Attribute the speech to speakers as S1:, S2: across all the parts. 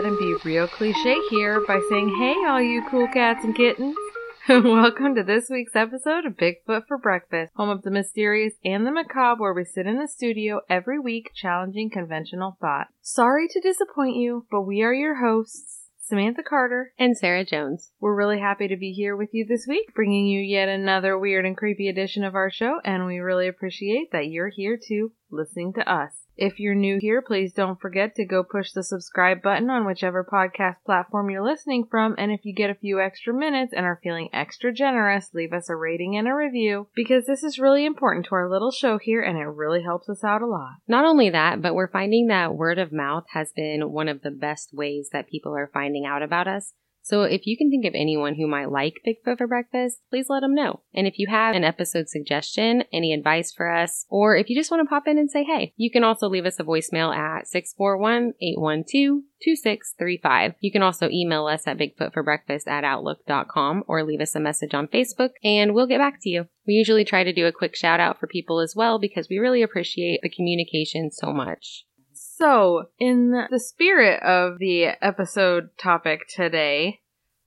S1: ahead and be real cliche here by saying, hey, all you cool cats and kittens. Welcome to this week's episode of Bigfoot for Breakfast, home of the mysterious and the macabre, where we sit in the studio every week challenging conventional thought. Sorry to disappoint you, but we are your hosts, Samantha Carter.
S2: And Sarah Jones.
S1: We're really happy to be here with you this week, bringing you yet another weird and creepy edition of our show, and we really appreciate that you're here too, listening to us. If you're new here, please don't forget to go push the subscribe button on whichever podcast platform you're listening from. And if you get a few extra minutes and are feeling extra generous, leave us a rating and a review because this is really important to our little show here and it really helps us out a lot.
S2: Not only that, but we're finding that word of mouth has been one of the best ways that people are finding out about us. So if you can think of anyone who might like Bigfoot for breakfast, please let them know. And if you have an episode suggestion, any advice for us, or if you just want to pop in and say hey, you can also leave us a voicemail at 641-812-2635. You can also email us at bigfootforbreakfast at outlook.com or leave us a message on Facebook and we'll get back to you. We usually try to do a quick shout out for people as well because we really appreciate the communication so much.
S1: So, in the spirit of the episode topic today,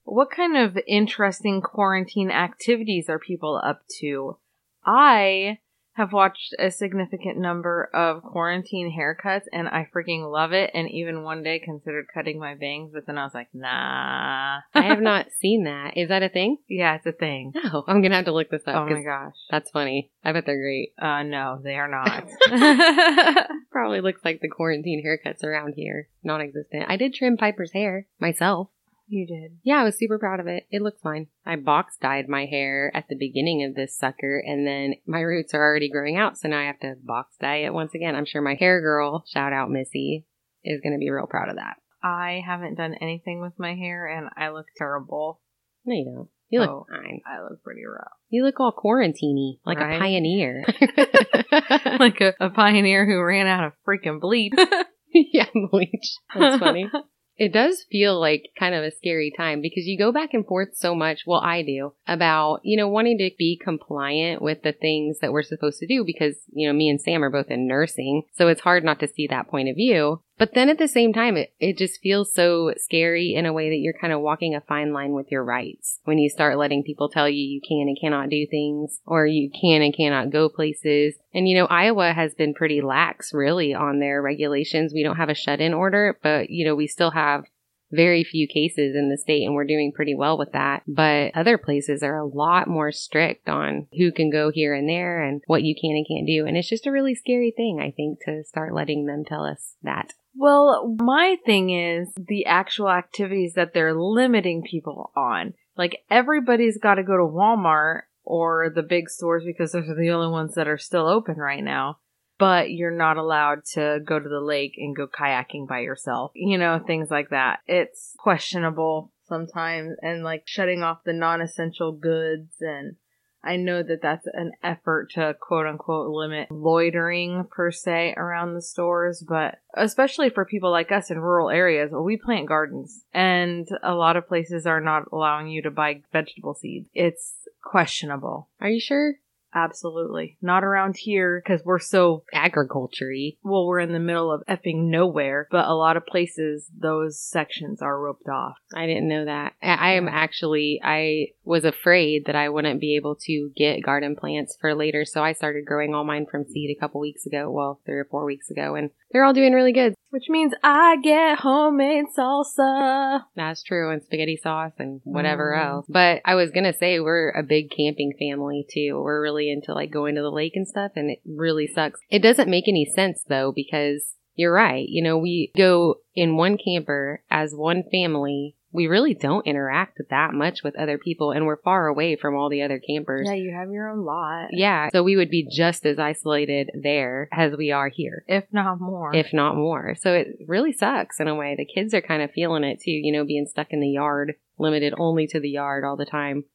S1: what kind of interesting quarantine activities are people up to? I have watched a significant number of quarantine haircuts and I freaking love it. And even one day considered cutting my bangs, but then I was like, nah.
S2: I have not seen that. Is that a thing?
S1: Yeah, it's a thing.
S2: Oh, I'm gonna have to look this up.
S1: Oh my gosh.
S2: That's funny. I bet they're great.
S1: Uh, no, they are not.
S2: Probably looks like the quarantine haircuts around here. Non existent. I did trim Piper's hair myself.
S1: You did.
S2: Yeah, I was super proud of it. It looks fine. I box dyed my hair at the beginning of this sucker, and then my roots are already growing out, so now I have to box dye it once again. I'm sure my hair girl, shout out Missy, is going to be real proud of that.
S1: I haven't done anything with my hair and I look terrible.
S2: No, you don't. You look
S1: Oh.
S2: fine.
S1: I look pretty rough.
S2: You look all quarantiney, like
S1: Right?
S2: a pioneer.
S1: like a, a pioneer who ran out of freaking bleach.
S2: yeah, bleach. That's funny. It does feel like kind of a scary time because you go back and forth so much. Well, I do about, you know, wanting to be compliant with the things that we're supposed to do because, you know, me and Sam are both in nursing. So it's hard not to see that point of view. But then at the same time, it, it just feels so scary in a way that you're kind of walking a fine line with your rights when you start letting people tell you you can and cannot do things or you can and cannot go places. And you know, Iowa has been pretty lax really on their regulations. We don't have a shut in order, but you know, we still have very few cases in the state and we're doing pretty well with that. But other places are a lot more strict on who can go here and there and what you can and can't do. And it's just a really scary thing, I think, to start letting them tell us that.
S1: Well, my thing is the actual activities that they're limiting people on. Like everybody's got to go to Walmart or the big stores because those are the only ones that are still open right now. But you're not allowed to go to the lake and go kayaking by yourself. You know, things like that. It's questionable sometimes and like shutting off the non-essential goods and I know that that's an effort to quote unquote limit loitering per se around the stores, but especially for people like us in rural areas, we plant gardens and a lot of places are not allowing you to buy vegetable seeds. It's questionable.
S2: Are you sure?
S1: Absolutely. Not around here because we're so,
S2: Agriculture
S1: well, we're in the middle of effing nowhere, but a lot of places, those sections are roped off.
S2: I didn't know that. I I am actually, I was afraid that I wouldn't be able to get garden plants for later, so I started growing all mine from seed a couple weeks ago, well, three or four weeks ago, and they're all doing really good.
S1: Which means I get homemade salsa.
S2: That's true, and spaghetti sauce and whatever
S1: Mm.
S2: else. But I was gonna say, we're a big camping family too. We're really into like going to the lake and stuff, and it really sucks. It doesn't make any sense though, because you're right. You know, we go in one camper as one family. We really don't interact that much with other people, and we're far away from all the other campers.
S1: Yeah, you have your own lot.
S2: Yeah, so we would be just as isolated there as we are here,
S1: If not more.
S2: if not more. So it really sucks in a way. The kids are kind of feeling it too, you know, being stuck in the yard, limited only to the yard all the time,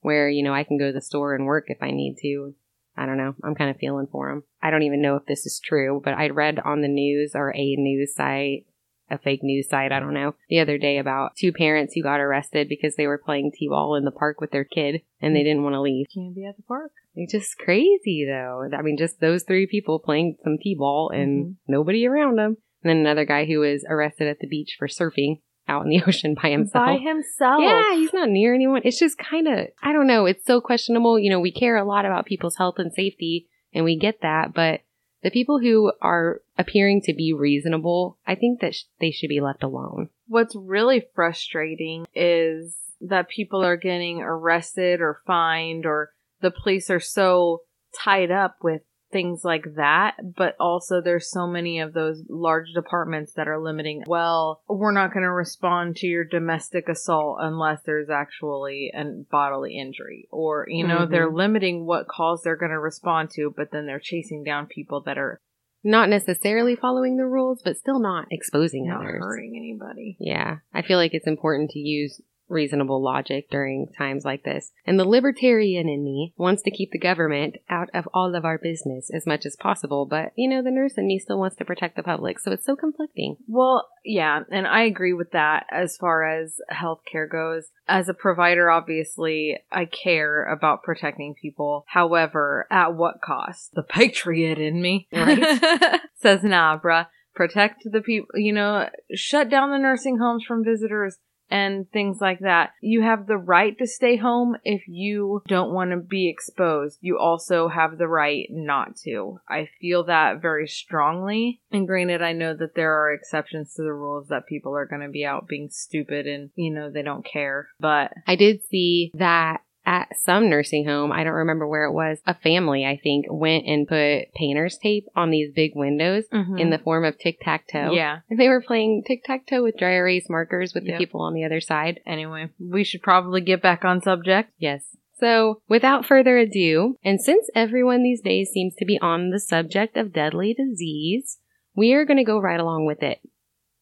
S2: where, you know, I can go to the store and work if I need to. I don't know. I'm kind of feeling for them. I don't even know if this is true, but I read on the news or a news site a fake news site, I don't know, the other day about two parents who got arrested because they were playing t-ball in the park with their kid and they didn't want to leave.
S1: Can't be at the park.
S2: It's just crazy though. I mean, just those three people playing some t-ball and
S1: Mhm.
S2: nobody around them. And then another guy who was arrested at the beach for surfing out in the ocean by himself.
S1: By himself.
S2: Yeah, he's not near anyone. It's just kind of, I don't know. It's so questionable. You know, we care a lot about people's health and safety, and we get that. But the people who are appearing to be reasonable, I think that sh- they should be left alone.
S1: What's really frustrating is that people are getting arrested or fined, or the police are so tied up with things like that. But also, there's so many of those large departments that are limiting, well, we're not going to respond to your domestic assault unless there's actually a bodily injury. Or, you know,
S2: Mhm.
S1: they're limiting what calls they're going to respond to, but then they're chasing down people that are
S2: Not necessarily following the rules, but still not exposing
S1: not
S2: others.
S1: hurting anybody.
S2: Yeah, I feel like it's important to use reasonable logic during times like this. And the libertarian in me wants to keep the government out of all of our business as much as possible, but you know, the nurse in me still wants to protect the public, so it's so conflicting.
S1: Well, yeah, and I agree with that as far as healthcare goes. As a provider, obviously, I care about protecting people. However, at what cost? The patriot in me
S2: Right.
S1: says, nah, bruh. Protect the people, you know, shut down the nursing homes from visitors and things like that. You have the right to stay home if you don't want to be exposed. You also have the right not to. I feel that very strongly. And granted, I know that there are exceptions to the rules that people are going to be out being stupid and, you know, they don't care. But
S2: I did see that at some nursing home, I don't remember where it was, a family, I think, went and put painter's tape on these big windows in the form of tic tac toe.
S1: Mm-hmm. yeah.
S2: And they were playing tic tac toe with dry erase markers with the people on the other side.
S1: Anyway, we should probably get back on subject.
S2: Yes. So, without further ado, and since everyone these days seems to be on the subject of deadly disease, we are going to go right along with it.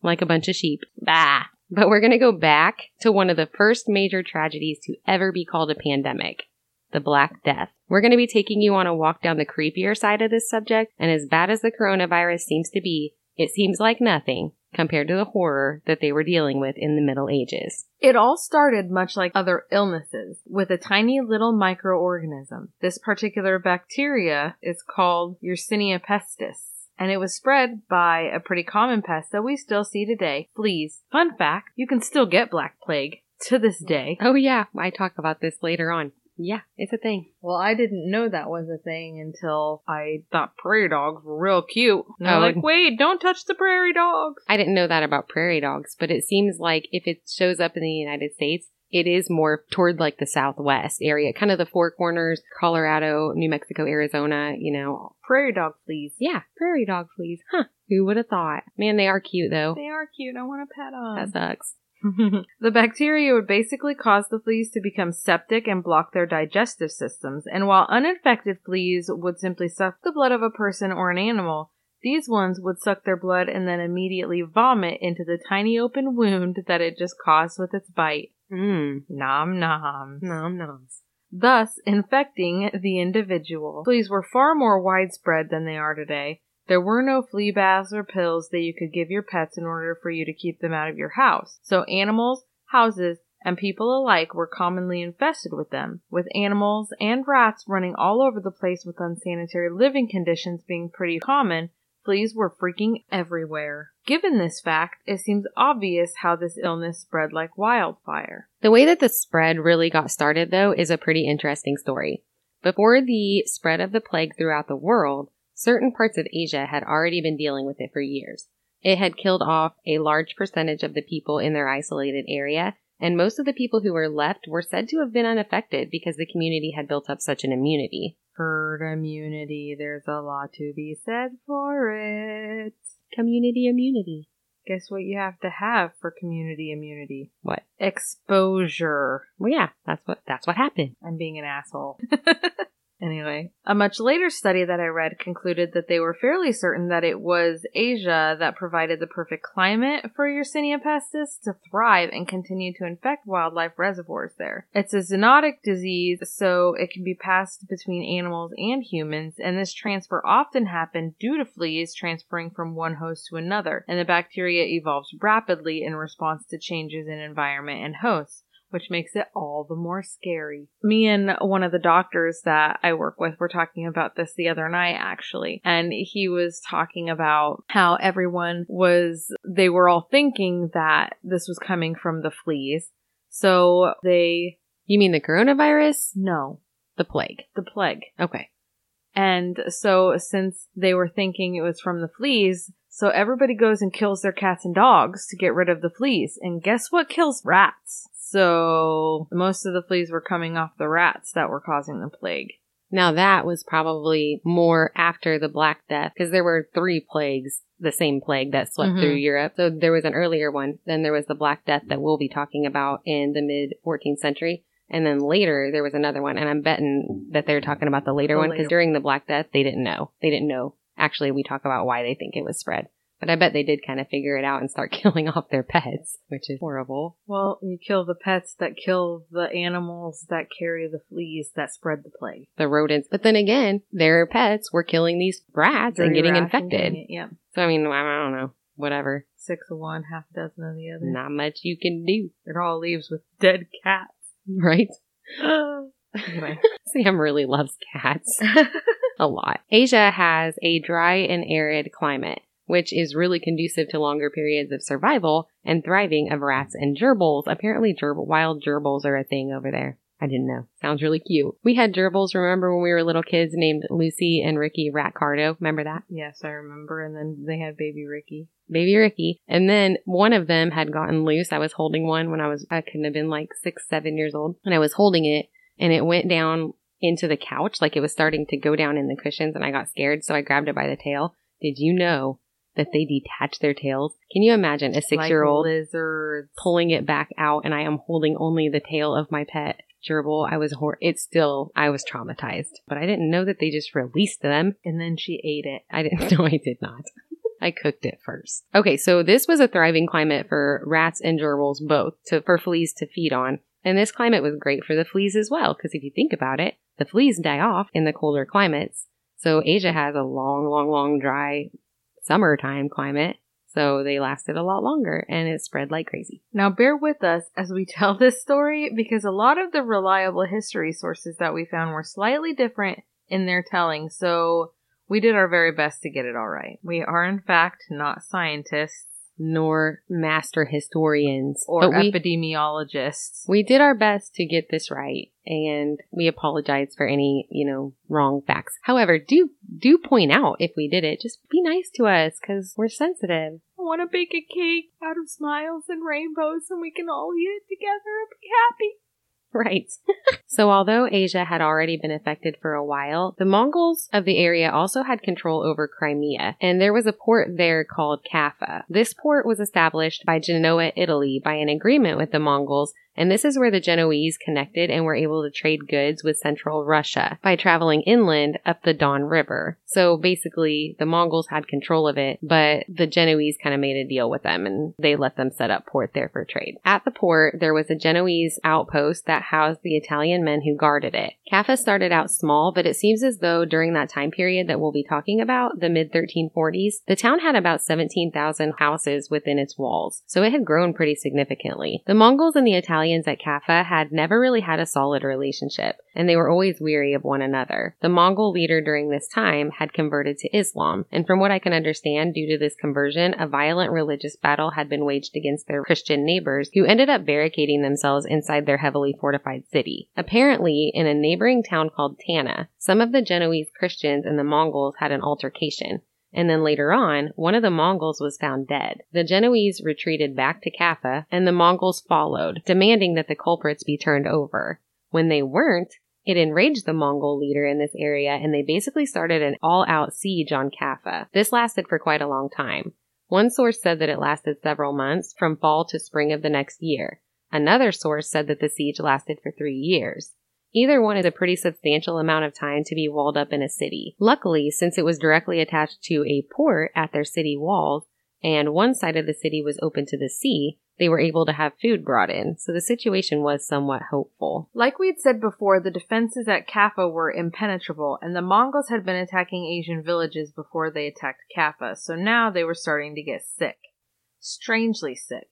S2: Like a bunch of sheep. Bah. But we're going to go back to one of the first major tragedies to ever be called a pandemic the Black Death. We're going to be taking you on a walk down the creepier side of this subject, and as bad as the coronavirus seems to be, it seems like nothing compared to the horror that they were dealing with in the Middle Ages.
S1: It all started much like other illnesses with a tiny little microorganism. This particular bacteria is called Yersinia pestis. And it was spread by a pretty common pest that we still see today, fleas. Fun fact, you can still get black plague to this day.
S2: Oh, yeah, I talk about this later on. Yeah, it's a thing.
S1: Well, I didn't know that was a thing until I thought prairie dogs were real cute. And they're
S2: Oh.
S1: like, wait, don't touch the prairie dogs.
S2: I didn't know that about prairie dogs, but it seems like if it shows up in the United States, it is more toward like the southwest area, kind of the four corners, Colorado, New Mexico, Arizona, you know.
S1: Prairie dog fleas.
S2: Yeah, prairie dog fleas. Huh. Who would have thought? Man, they are cute though.
S1: They are cute. I want to pet
S2: That
S1: them.
S2: sucks.
S1: the bacteria would basically cause the fleas to become septic and block their digestive systems, and while uninfected fleas would simply suck the blood of a person or an animal, these ones would suck their blood and then immediately vomit into the tiny open wound that it just caused with its bite.
S2: Mmm.
S1: Nom nom.
S2: Nom noms.
S1: Thus, infecting the individual. Fleas were far more widespread than they are today. There were no flea baths or pills that you could give your pets in order for you to keep them out of your house. So animals, houses, and people alike were commonly infested with them, with animals and rats running all over the place with unsanitary living conditions being pretty common. Were freaking everywhere. Given this fact, it seems obvious how this illness spread like wildfire.
S2: The way that the spread really got started, though, is a pretty interesting story. Before the spread of the plague throughout the world, certain parts of Asia had already been dealing with it for years. It had killed off a large percentage of the people in their isolated area, and most of the people who were left were said to have been unaffected because the community had built up such an immunity.
S1: Herd immunity, there's a lot to be said for it.
S2: Community immunity.
S1: Guess what you have to have for community immunity?
S2: What?
S1: Exposure.
S2: Well, yeah, that's what that's what happened.
S1: I'm being an asshole. Anyway, a much later study that I read concluded that they were fairly certain that it was Asia that provided the perfect climate for Yersinia pestis to thrive and continue to infect wildlife reservoirs there. It's a zoonotic disease, so it can be passed between animals and humans, and this transfer often happened due to fleas transferring from one host to another, and the bacteria evolves rapidly in response to changes in environment and hosts which makes it all the more scary. Me and one of the doctors that I work with were talking about this the other night, actually, and he was talking about how everyone was, they were all thinking that this was coming from the fleas. So they,
S2: You mean the coronavirus?
S1: no,
S2: The plague.
S1: the plague.
S2: Okay.
S1: And so, since they were thinking it was from the fleas, so everybody goes and kills their cats and dogs to get rid of the fleas. And guess what kills rats? So, most of the fleas were coming off the rats that were causing the plague.
S2: Now that was probably more after the Black Death because there were three plagues, the same plague that swept
S1: Mhm.
S2: through Europe. So there was an earlier one. Then there was the Black Death that we'll be talking about in the mid 14th century. And then later there was another one. And I'm betting that they're talking about the later
S1: The
S2: one because during the Black Death, they didn't know. They didn't know. Actually, we talk about why they think it was spread. But I bet they did kind of figure it out and start killing off their pets, which is horrible.
S1: Well, you kill the pets that kill the animals that carry the fleas that spread the plague.
S2: The rodents. But then again, their pets were killing these rats and getting
S1: rats
S2: infected.
S1: it, Yep.
S2: So I mean, I don't know. Whatever.
S1: Six of one, half a dozen of the other.
S2: Not much you can do,
S1: It all leaves with dead cats.
S2: right?
S1: anyway.
S2: Sam really loves cats a lot. Asia has a dry and arid climate, which is really conducive to longer periods of survival and thriving of rats and gerbils. Apparently, gerbil, wild gerbils are a thing over there. I didn't know. Sounds really cute. We had gerbils, remember when we were little kids named Lucy and Ricky Ratcardo? Remember that?
S1: yes, I remember. And then they had baby Ricky.
S2: baby Ricky. And then one of them had gotten loose. I was holding one when I was, I couldn't have been like six, seven years old. And I was holding it and it went down into the couch. Like it was starting to go down in the cushions and I got scared. So I grabbed it by the tail. Did you know that they detach their tails? Can you imagine a six year old
S1: Like
S2: pulling it back out and I am holding only the tail of my pet? Gerbil, I was hor- it's still, I was traumatized, but I didn't know that they just released them
S1: And then she ate it.
S2: I didn't know I did not. I cooked it first. Okay, so this was a thriving climate for rats and gerbils both to for fleas to feed on. And this climate was great for the fleas as well, because if you think about it, the fleas die off in the colder climates. So Asia has a long, long, long dry summertime climate. So they lasted a lot longer and it spread like crazy.
S1: Now, bear with us as we tell this story because a lot of the reliable history sources that we found were slightly different in their telling, so we did our very best to get it all right. We are, in fact, not scientists
S2: Nor master historians.
S1: or
S2: we,
S1: epidemiologists.
S2: We did our best to get this right, and we apologize for any, you know, wrong facts. However, do do point out if we did it. Just be nice to us because we're sensitive.
S1: I want to bake a cake out of smiles and rainbows and we can all eat it together and be happy.
S2: Right. so, although Asia had already been affected for a while, the Mongols of the area also had control over Crimea, and there was a port there called Kaffa. This port was established by Genoa, Italy, by an agreement with the Mongols, and this is where the Genoese connected and were able to trade goods with central Russia by traveling inland up the Don River. So basically, the Mongols had control of it, but the Genoese kind of made a deal with them and they let them set up port there for trade. At the port, there was a Genoese outpost that housed the Italian men who guarded it. Kaffa started out small, but it seems as though during that time period that we'll be talking about, the mid 1340s, the town had about 17,000 houses within its walls, so it had grown pretty significantly. The Mongols and the Italians at Kaffa had never really had a solid relationship, and they were always weary of one another. The Mongol leader during this time had converted to Islam, and from what I can understand, due to this conversion, a violent religious battle had been waged against their Christian neighbors, who ended up barricading themselves inside their heavily fortified city. Apparently, in a neighboring town called Tana, some of the Genoese Christians and the Mongols had an altercation. And then later on, one of the Mongols was found dead. The Genoese retreated back to Kaffa, and the Mongols followed, demanding that the culprits be turned over. When they weren't, it enraged the Mongol leader in this area, and they basically started an all out siege on Kaffa. This lasted for quite a long time. One source said that it lasted several months, from fall to spring of the next year. Another source said that the siege lasted for three years. Either one is a pretty substantial amount of time to be walled up in a city. Luckily, since it was directly attached to a port at their city walls, and one side of the city was open to the sea, they were able to have food brought in, so the situation was somewhat hopeful.
S1: Like we'd said before, the defenses at Kaffa were impenetrable, and the Mongols had been attacking Asian villages before they attacked Kaffa, so now they were starting to get sick. Strangely sick.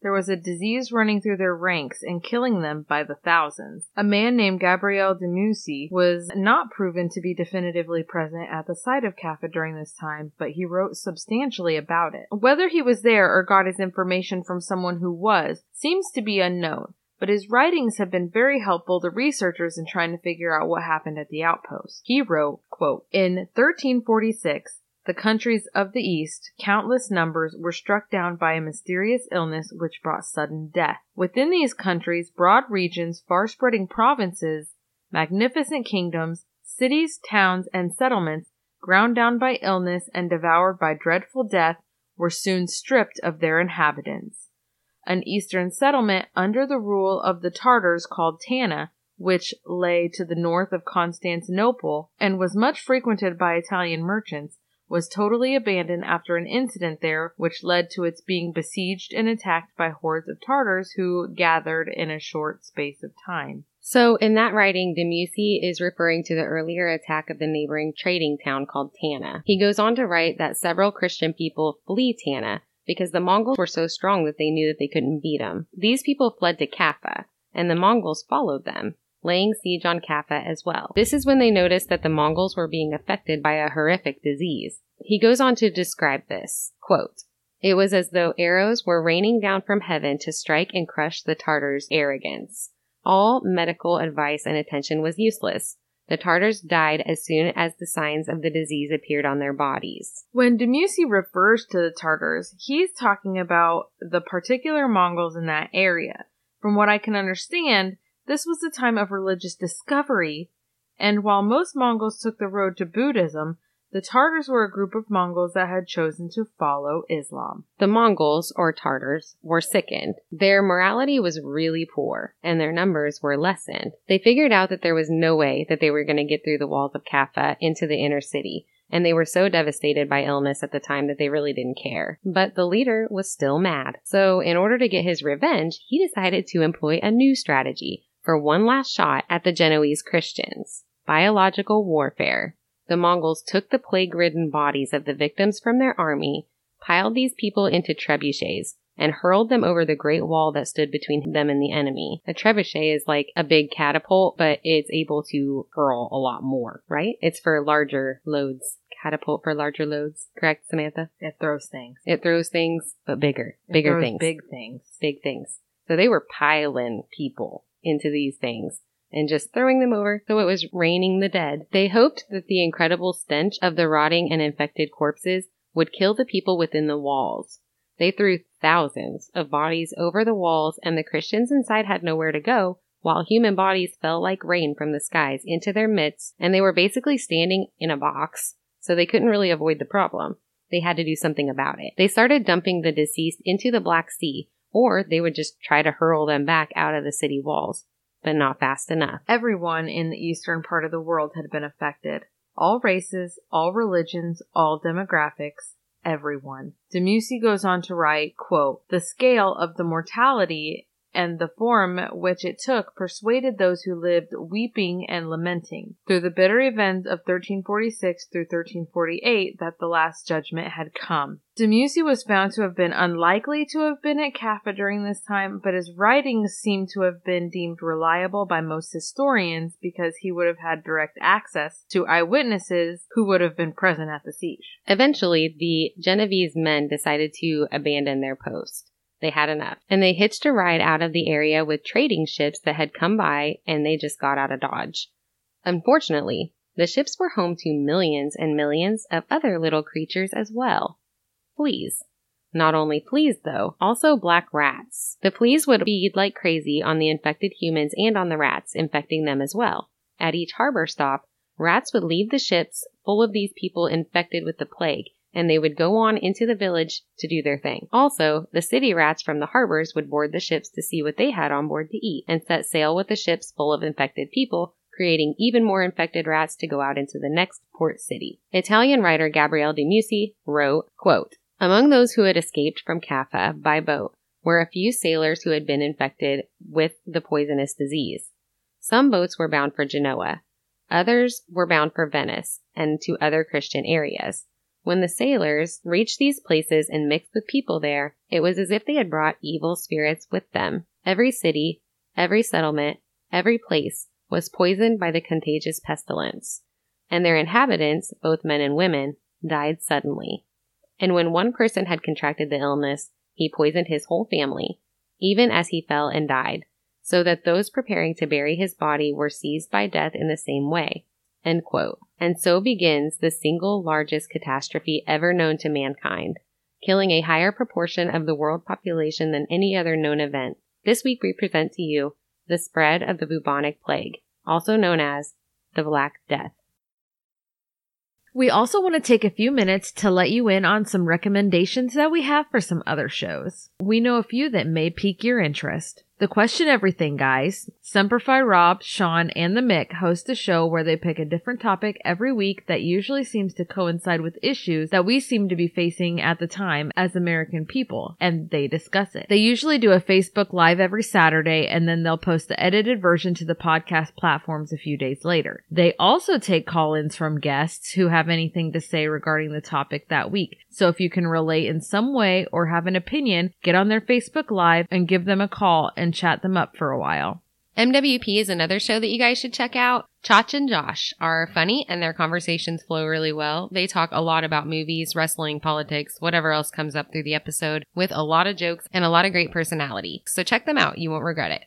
S1: There was a disease running through their ranks and killing them by the thousands. A man named Gabriel de Mussy was not proven to be definitively present at the site of Kaffa during this time, but he wrote substantially about it. Whether he was there or got his information from someone who was seems to be unknown, but his writings have been very helpful to researchers in trying to figure out what happened at the outpost. He wrote, quote, In 1346, the countries of the East, countless numbers were struck down by a mysterious illness which brought sudden death. Within these countries, broad regions, far spreading provinces, magnificent kingdoms, cities, towns, and settlements, ground down by illness and devoured by dreadful death, were soon stripped of their inhabitants. An eastern settlement under the rule of the Tartars called Tana, which lay to the north of Constantinople and was much frequented by Italian merchants, was totally abandoned after an incident there which led to its being besieged and attacked by hordes of Tartars who gathered in a short space of time.
S2: So, in that writing, de Mussy is referring to the earlier attack of the neighboring trading town called Tana. He goes on to write that several Christian people flee Tana because the Mongols were so strong that they knew that they couldn't beat them. These people fled to Kaffa, and the Mongols followed them laying siege on Kaffa as well. This is when they noticed that the Mongols were being affected by a horrific disease. He goes on to describe this. Quote, it was as though arrows were raining down from heaven to strike and crush the Tartars' arrogance. All medical advice and attention was useless. The Tartars died as soon as the signs of the disease appeared on their bodies.
S1: When de Mussy refers to the Tartars, he's talking about the particular Mongols in that area. From what I can understand, this was a time of religious discovery, and while most Mongols took the road to Buddhism, the Tartars were a group of Mongols that had chosen to follow Islam.
S2: The Mongols, or Tartars, were sickened. Their morality was really poor, and their numbers were lessened. They figured out that there was no way that they were going to get through the walls of Kaffa into the inner city, and they were so devastated by illness at the time that they really didn't care. But the leader was still mad. So, in order to get his revenge, he decided to employ a new strategy for one last shot at the Genoese Christians. Biological warfare. The Mongols took the plague ridden bodies of the victims from their army, piled these people into trebuchets, and hurled them over the great wall that stood between them and the enemy. A trebuchet is like a big catapult, but it's able to hurl a lot more, right? It's for larger loads. Catapult for larger loads, correct, Samantha?
S1: It throws things.
S2: It throws things, but bigger.
S1: It
S2: Bigger things.
S1: Big things.
S2: big things. So they were piling people into these things and just throwing them over so it was raining the dead. They hoped that the incredible stench of the rotting and infected corpses would kill the people within the walls. They threw thousands of bodies over the walls and the Christians inside had nowhere to go while human bodies fell like rain from the skies into their midst and they were basically standing in a box so they couldn't really avoid the problem. They had to do something about it. They started dumping the deceased into the Black Sea or they would just try to hurl them back out of the city walls, but not fast enough.
S1: Everyone in the eastern part of the world had been affected. All races, all religions, all demographics, everyone. De Mussy goes on to write, quote, The scale of the mortality and the form which it took persuaded those who lived weeping and lamenting through the bitter events of 1346 through 1348 that the last judgment had come. De Mussy was found to have been unlikely to have been at Caffa during this time, but his writings seem to have been deemed reliable by most historians because he would have had direct access to eyewitnesses who would have been present at the siege.
S2: Eventually, the Genovese men decided to abandon their post. They had enough. And they hitched a ride out of the area with trading ships that had come by and they just got out of Dodge. Unfortunately, the ships were home to millions and millions of other little creatures as well. Fleas. Not only fleas though, also black rats. The fleas would feed like crazy on the infected humans and on the rats, infecting them as well. At each harbor stop, rats would leave the ships full of these people infected with the plague and they would go on into the village to do their thing. Also, the city rats from the harbors would board the ships to see what they had on board to eat and set sail with the ships full of infected people, creating even more infected rats to go out into the next port city. Italian writer Gabriele de Mussi wrote, quote, Among those who had escaped from Caffa by boat were a few sailors who had been infected with the poisonous disease. Some boats were bound for Genoa. Others were bound for Venice and to other Christian areas. When the sailors reached these places and mixed with people there, it was as if they had brought evil spirits with them. Every city, every settlement, every place was poisoned by the contagious pestilence, and their inhabitants, both men and women, died suddenly. And when one person had contracted the illness, he poisoned his whole family, even as he fell and died, so that those preparing to bury his body were seized by death in the same way. And so begins the single largest catastrophe ever known to mankind, killing a higher proportion of the world population than any other known event. This week we present to you the spread of the bubonic plague, also known as the Black Death.
S1: We also want to take a few minutes to let you in on some recommendations that we have for some other shows. We know a few that may pique your interest. The Question Everything guys, Semperfi Rob, Sean, and the Mick host a show where they pick a different topic every week that usually seems to coincide with issues that we seem to be facing at the time as American people, and they discuss it. They usually do a Facebook Live every Saturday, and then they'll post the edited version to the podcast platforms a few days later. They also take call-ins from guests who have anything to say regarding the topic that week. So if you can relate in some way or have an opinion, get on their Facebook Live and give them a call and chat them up for a while.
S2: MWP is another show that you guys should check out. Chach and Josh are funny and their conversations flow really well. They talk a lot about movies, wrestling, politics, whatever else comes up through the episode with a lot of jokes and a lot of great personality. So check them out. You won't regret it.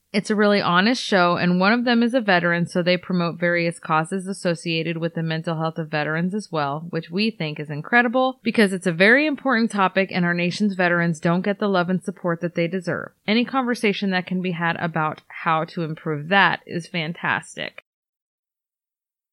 S1: It's a really honest show, and one of them is a veteran, so they promote various causes associated with the mental health of veterans as well, which we think is incredible because it's a very important topic and our nation's veterans don't get the love and support that they deserve. Any conversation that can be had about how to improve that is fantastic.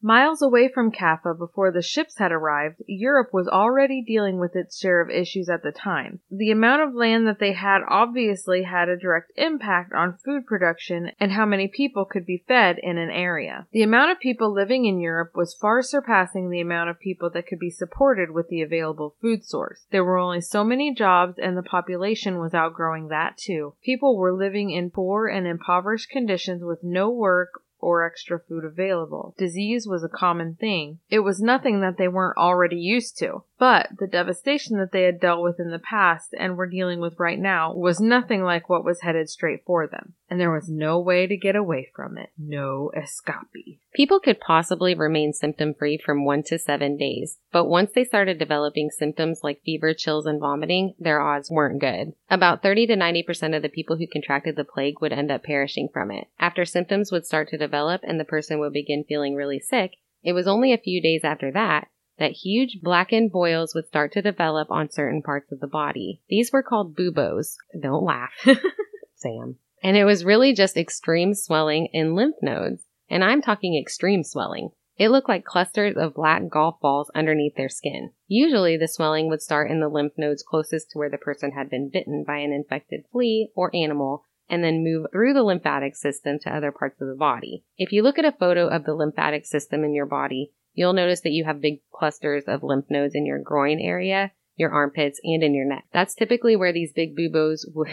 S1: Miles away from Caffa before the ships had arrived, Europe was already dealing with its share of issues at the time. The amount of land that they had obviously had a direct impact on food production and how many people could be fed in an area. The amount of people living in Europe was far surpassing the amount of people that could be supported with the available food source. There were only so many jobs and the population was outgrowing that too. People were living in poor and impoverished conditions with no work or extra food available. Disease was a common thing. It was nothing that they weren't already used to. But the devastation that they had dealt with in the past and were dealing with right now was nothing like what was headed straight for them. And there was no way to get away from it. No escape.
S2: People could possibly remain symptom free from one to seven days, but once they started developing symptoms like fever, chills, and vomiting, their odds weren't good. About 30 to 90% of the people who contracted the plague would end up perishing from it. After symptoms would start to develop and the person would begin feeling really sick, it was only a few days after that that huge blackened boils would start to develop on certain parts of the body. These were called buboes. Don't laugh, Sam. And it was really just extreme swelling in lymph nodes. And I'm talking extreme swelling. It looked like clusters of black golf balls underneath their skin. Usually the swelling would start in the lymph nodes closest to where the person had been bitten by an infected flea or animal and then move through the lymphatic system to other parts of the body. If you look at a photo of the lymphatic system in your body, you'll notice that you have big clusters of lymph nodes in your groin area, your armpits, and in your neck. That's typically where these big buboes would.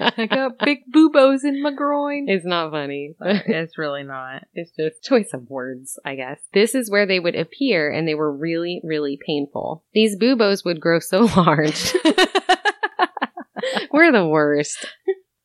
S1: I got big boobos in my groin.
S2: It's not funny.
S1: it's really not.
S2: It's just choice of words, I guess. This is where they would appear and they were really, really painful. These buboes would grow so large. we're the worst.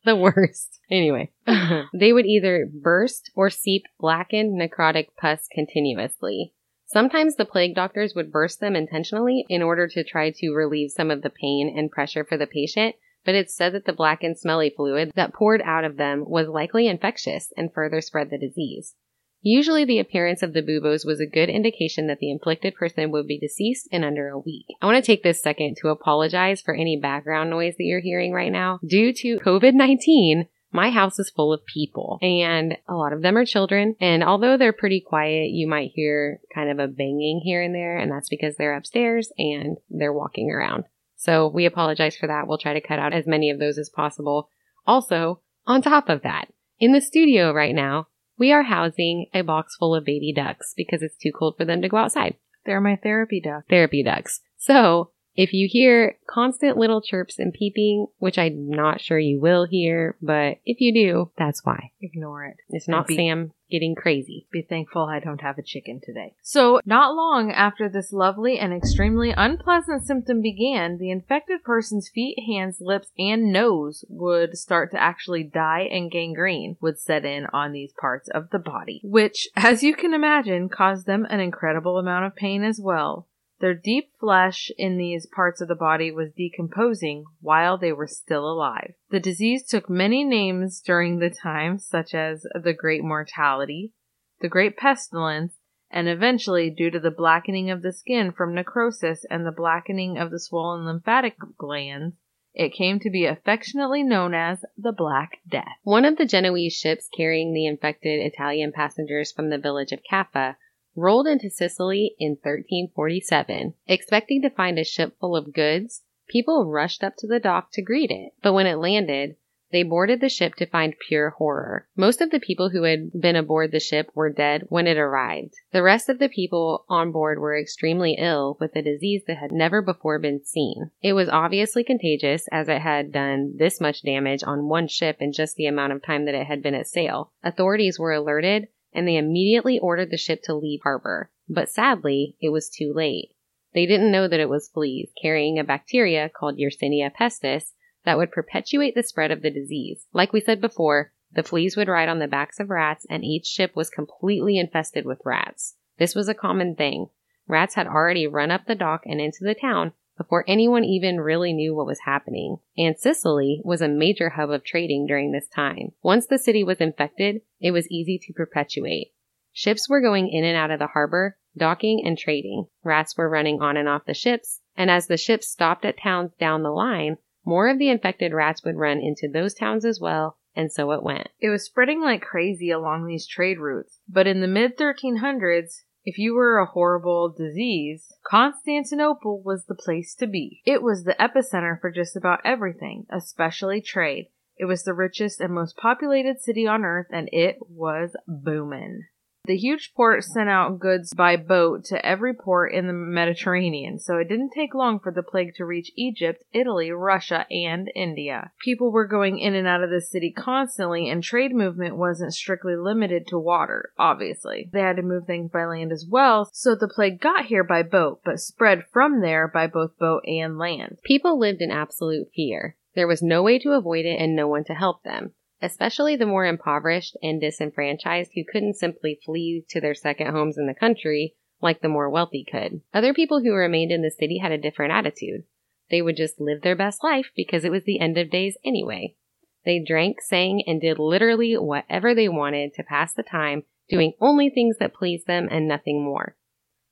S2: The worst. Anyway, they would either burst or seep blackened necrotic pus continuously. Sometimes the plague doctors would burst them intentionally in order to try to relieve some of the pain and pressure for the patient, but it's said that the black and smelly fluid that poured out of them was likely infectious and further spread the disease. Usually, the appearance of the buboes was a good indication that the inflicted person would be deceased in under a week. I want to take this second to apologize for any background noise that you're hearing right now. Due to COVID 19, my house is full of people and a lot of them are children. And although they're pretty quiet, you might hear kind of a banging here and there. And that's because they're upstairs and they're walking around. So we apologize for that. We'll try to cut out as many of those as possible. Also, on top of that, in the studio right now, we are housing a box full of baby ducks because it's too cold for them to go outside.
S1: They're my therapy ducks.
S2: Therapy ducks. So if you hear constant little chirps and peeping, which I'm not sure you will hear, but if you do, that's why.
S1: Ignore it.
S2: It's not
S1: be-
S2: Sam getting crazy.
S1: Be thankful I don't have a chicken today. So, not long after this lovely and extremely unpleasant symptom began, the infected person's feet, hands, lips, and nose would start to actually die and gangrene would set in on these parts of the body, which, as you can imagine, caused them an incredible amount of pain as well. Their deep flesh in these parts of the body was decomposing while they were still alive. The disease took many names during the time, such as the Great Mortality, the Great Pestilence, and eventually, due to the blackening of the skin from necrosis and the blackening of the swollen lymphatic glands, it came to be affectionately known as the Black Death.
S2: One of the Genoese ships carrying the infected Italian passengers from the village of Caffa rolled into Sicily in 1347. Expecting to find a ship full of goods, people rushed up to the dock to greet it. But when it landed, they boarded the ship to find pure horror. Most of the people who had been aboard the ship were dead when it arrived. The rest of the people on board were extremely ill with a disease that had never before been seen. It was obviously contagious as it had done this much damage on one ship in just the amount of time that it had been at sail. Authorities were alerted and they immediately ordered the ship to leave harbor. But sadly, it was too late. They didn't know that it was fleas carrying a bacteria called Yersinia pestis that would perpetuate the spread of the disease. Like we said before, the fleas would ride on the backs of rats and each ship was completely infested with rats. This was a common thing. Rats had already run up the dock and into the town before anyone even really knew what was happening. And Sicily was a major hub of trading during this time. Once the city was infected, it was easy to perpetuate. Ships were going in and out of the harbor, docking and trading. Rats were running on and off the ships, and as the ships stopped at towns down the line, more of the infected rats would run into those towns as well, and so it went.
S1: It was spreading like crazy along these trade routes, but in the mid 1300s, if you were a horrible disease, Constantinople was the place to be. It was the epicenter for just about everything, especially trade. It was the richest and most populated city on earth, and it was booming. The huge port sent out goods by boat to every port in the Mediterranean, so it didn't take long for the plague to reach Egypt, Italy, Russia, and India. People were going in and out of the city constantly, and trade movement wasn't strictly limited to water, obviously. They had to move things by land as well, so the plague got here by boat, but spread from there by both boat and land.
S2: People lived in absolute fear. There was no way to avoid it and no one to help them especially the more impoverished and disenfranchised who couldn't simply flee to their second homes in the country like the more wealthy could. Other people who remained in the city had a different attitude. They would just live their best life because it was the end of days anyway. They drank, sang, and did literally whatever they wanted to pass the time, doing only things that pleased them and nothing more.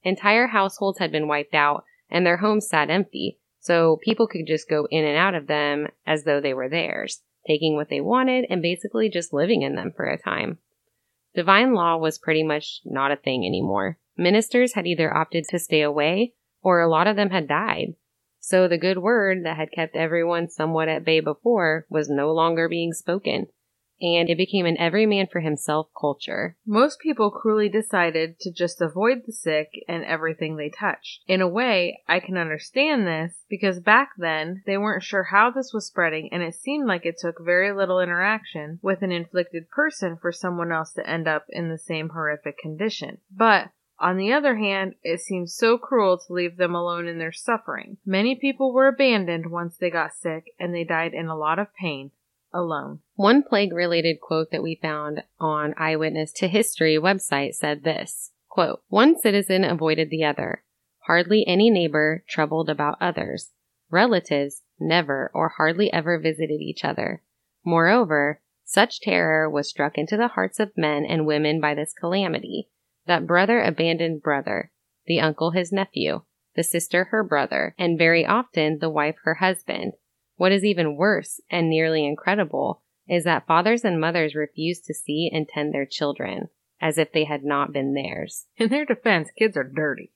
S2: Entire households had been wiped out and their homes sat empty, so people could just go in and out of them as though they were theirs taking what they wanted and basically just living in them for a time. Divine law was pretty much not a thing anymore. Ministers had either opted to stay away or a lot of them had died. So the good word that had kept everyone somewhat at bay before was no longer being spoken and it became an every man for himself culture.
S1: Most people cruelly decided to just avoid the sick and everything they touched. In a way, I can understand this because back then they weren't sure how this was spreading and it seemed like it took very little interaction with an inflicted person for someone else to end up in the same horrific condition. But on the other hand, it seems so cruel to leave them alone in their suffering. Many people were abandoned once they got sick and they died in a lot of pain, alone.
S2: One plague related quote that we found on Eyewitness to History website said this quote, One citizen avoided the other. Hardly any neighbor troubled about others. Relatives never or hardly ever visited each other. Moreover, such terror was struck into the hearts of men and women by this calamity, that brother abandoned brother, the uncle his nephew, the sister her brother, and very often the wife her husband. What is even worse and nearly incredible is that fathers and mothers refuse to see and tend their children as if they had not been theirs.
S1: In their defense, kids are dirty.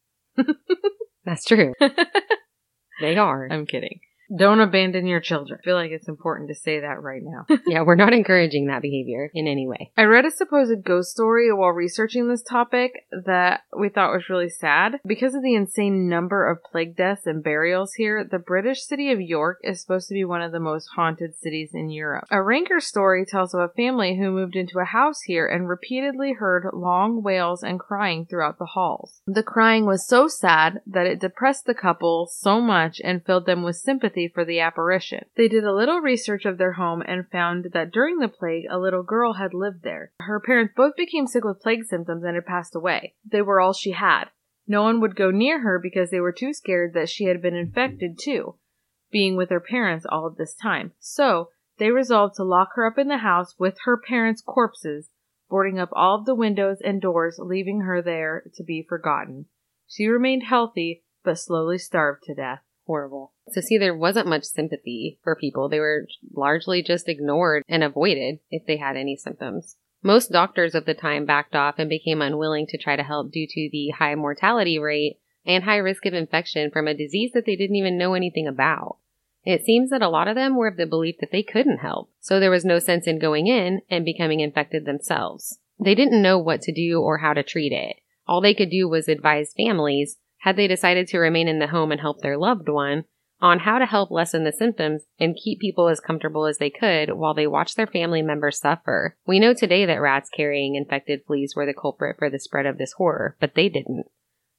S2: That's true. they are.
S1: I'm kidding. Don't abandon your children. I feel like it's important to say that right now.
S2: yeah, we're not encouraging that behavior in any way.
S1: I read a supposed ghost story while researching this topic that we thought was really sad. Because of the insane number of plague deaths and burials here, the British city of York is supposed to be one of the most haunted cities in Europe. A Ranker story tells of a family who moved into a house here and repeatedly heard long wails and crying throughout the halls. The crying was so sad that it depressed the couple so much and filled them with sympathy for the apparition. They did a little research of their home and found that during the plague, a little girl had lived there. Her parents both became sick with plague symptoms and had passed away. They were all she had. No one would go near her because they were too scared that she had been infected too, being with her parents all of this time. So, they resolved to lock her up in the house with her parents' corpses, boarding up all of the windows and doors, leaving her there to be forgotten. She remained healthy, but slowly starved to death
S2: horrible. So, see, there wasn't much sympathy for people. They were largely just ignored and avoided if they had any symptoms. Most doctors of the time backed off and became unwilling to try to help due to the high mortality rate and high risk of infection from a disease that they didn't even know anything about. It seems that a lot of them were of the belief that they couldn't help, so there was no sense in going in and becoming infected themselves. They didn't know what to do or how to treat it. All they could do was advise families had they decided to remain in the home and help their loved one, on how to help lessen the symptoms and keep people as comfortable as they could while they watched their family members suffer. We know today that rats carrying infected fleas were the culprit for the spread of this horror, but they didn't.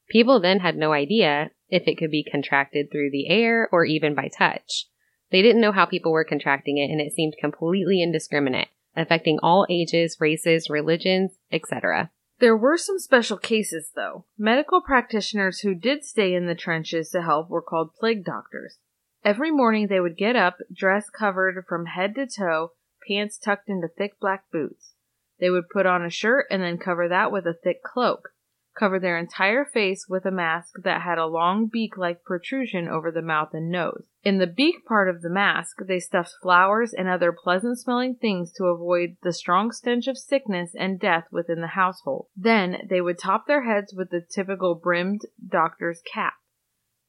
S2: People then had no idea if it could be contracted through the air or even by touch. They didn't know how people were contracting it and it seemed completely indiscriminate, affecting all ages, races, religions, etc.
S1: There were some special cases, though. Medical practitioners who did stay in the trenches to help were called plague doctors. Every morning they would get up, dress covered from head to toe, pants tucked into thick black boots. They would put on a shirt and then cover that with a thick cloak cover their entire face with a mask that had a long beak like protrusion over the mouth and nose. In the beak part of the mask, they stuffed flowers and other pleasant smelling things to avoid the strong stench of sickness and death within the household. Then they would top their heads with the typical brimmed doctor's cap.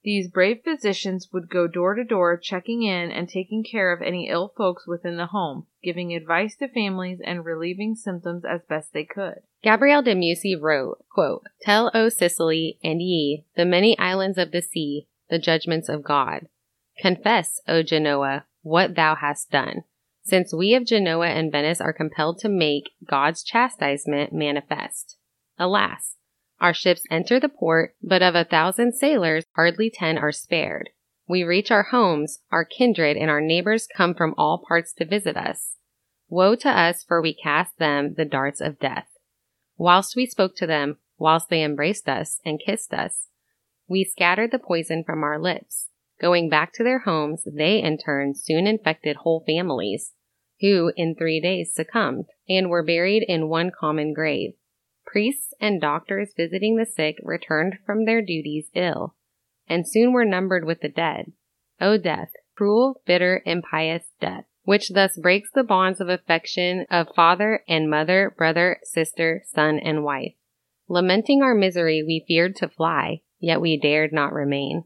S1: These brave physicians would go door to door checking in and taking care of any ill folks within the home, giving advice to families and relieving symptoms as best they could.
S2: Gabrielle de Musy wrote, quote, Tell, O Sicily, and ye, the many islands of the sea, the judgments of God. Confess, O Genoa, what thou hast done, since we of Genoa and Venice are compelled to make God's chastisement manifest. Alas, our ships enter the port, but of a thousand sailors, hardly ten are spared. We reach our homes, our kindred and our neighbors come from all parts to visit us. Woe to us, for we cast them the darts of death. Whilst we spoke to them, whilst they embraced us and kissed us, we scattered the poison from our lips. Going back to their homes, they in turn soon infected whole families, who in three days succumbed and were buried in one common grave. Priests and doctors visiting the sick returned from their duties ill, and soon were numbered with the dead. O death, cruel, bitter, impious death, which thus breaks the bonds of affection of father and mother, brother, sister, son, and wife. Lamenting our misery, we feared to fly, yet we dared not remain.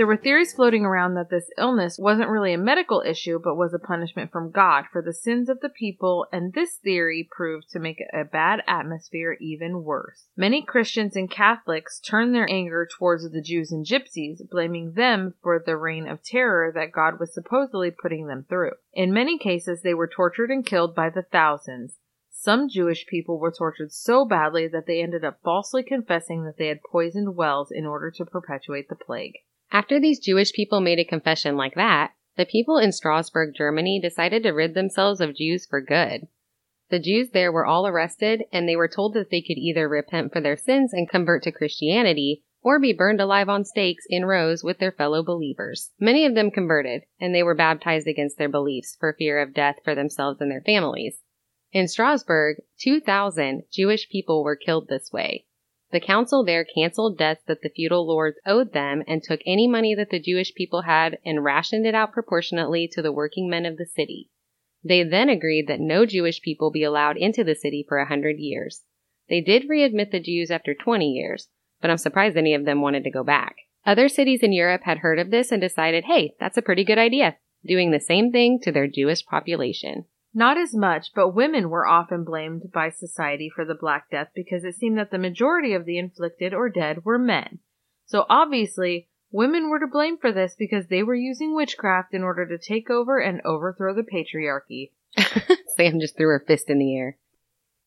S1: There were theories floating around that this illness wasn't really a medical issue, but was a punishment from God for the sins of the people, and this theory proved to make a bad atmosphere even worse. Many Christians and Catholics turned their anger towards the Jews and Gypsies, blaming them for the reign of terror that God was supposedly putting them through. In many cases, they were tortured and killed by the thousands. Some Jewish people were tortured so badly that they ended up falsely confessing that they had poisoned wells in order to perpetuate the plague.
S2: After these Jewish people made a confession like that, the people in Strasbourg, Germany decided to rid themselves of Jews for good. The Jews there were all arrested and they were told that they could either repent for their sins and convert to Christianity or be burned alive on stakes in rows with their fellow believers. Many of them converted and they were baptized against their beliefs for fear of death for themselves and their families. In Strasbourg, 2,000 Jewish people were killed this way, the council there canceled debts that the feudal lords owed them and took any money that the Jewish people had and rationed it out proportionately to the working men of the city. They then agreed that no Jewish people be allowed into the city for a hundred years. They did readmit the Jews after 20 years, but I'm surprised any of them wanted to go back. Other cities in Europe had heard of this and decided, hey, that's a pretty good idea, doing the same thing to their Jewish population.
S1: Not as much, but women were often blamed by society for the Black Death because it seemed that the majority of the inflicted or dead were men. So obviously, women were to blame for this because they were using witchcraft in order to take over and overthrow the patriarchy.
S2: Sam just threw her fist in the air.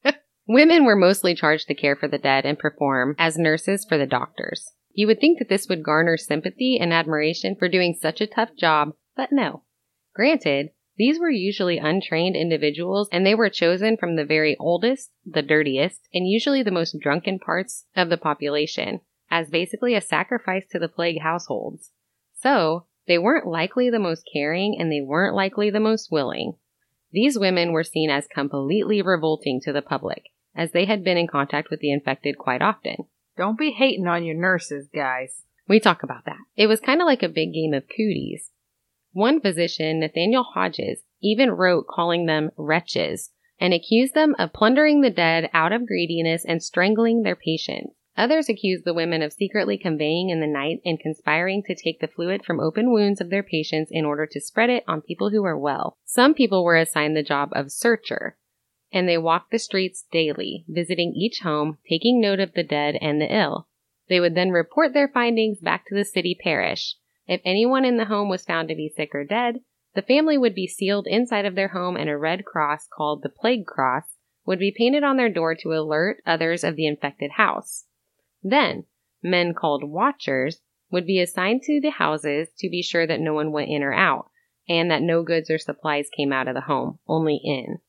S2: Women were mostly charged to care for the dead and perform as nurses for the doctors. You would think that this would garner sympathy and admiration for doing such a tough job, but no. Granted, these were usually untrained individuals and they were chosen from the very oldest, the dirtiest, and usually the most drunken parts of the population as basically a sacrifice to the plague households. So, they weren't likely the most caring and they weren't likely the most willing. These women were seen as completely revolting to the public, as they had been in contact with the infected quite often.
S1: Don't be hating on your nurses, guys.
S2: We talk about that. It was kind of like a big game of cooties. One physician, Nathaniel Hodges, even wrote calling them wretches and accused them of plundering the dead out of greediness and strangling their patients. Others accused the women of secretly conveying in the night and conspiring to take the fluid from open wounds of their patients in order to spread it on people who were well. Some people were assigned the job of searcher, and they walked the streets daily, visiting each home, taking note of the dead and the ill. They would then report their findings back to the city parish, if anyone in the home was found to be sick or dead, the family would be sealed inside of their home and a red cross called the plague cross would be painted on their door to alert others of the infected house. Then, men called watchers would be assigned to the houses to be sure that no one went in or out, and that no goods or supplies came out of the home, only in.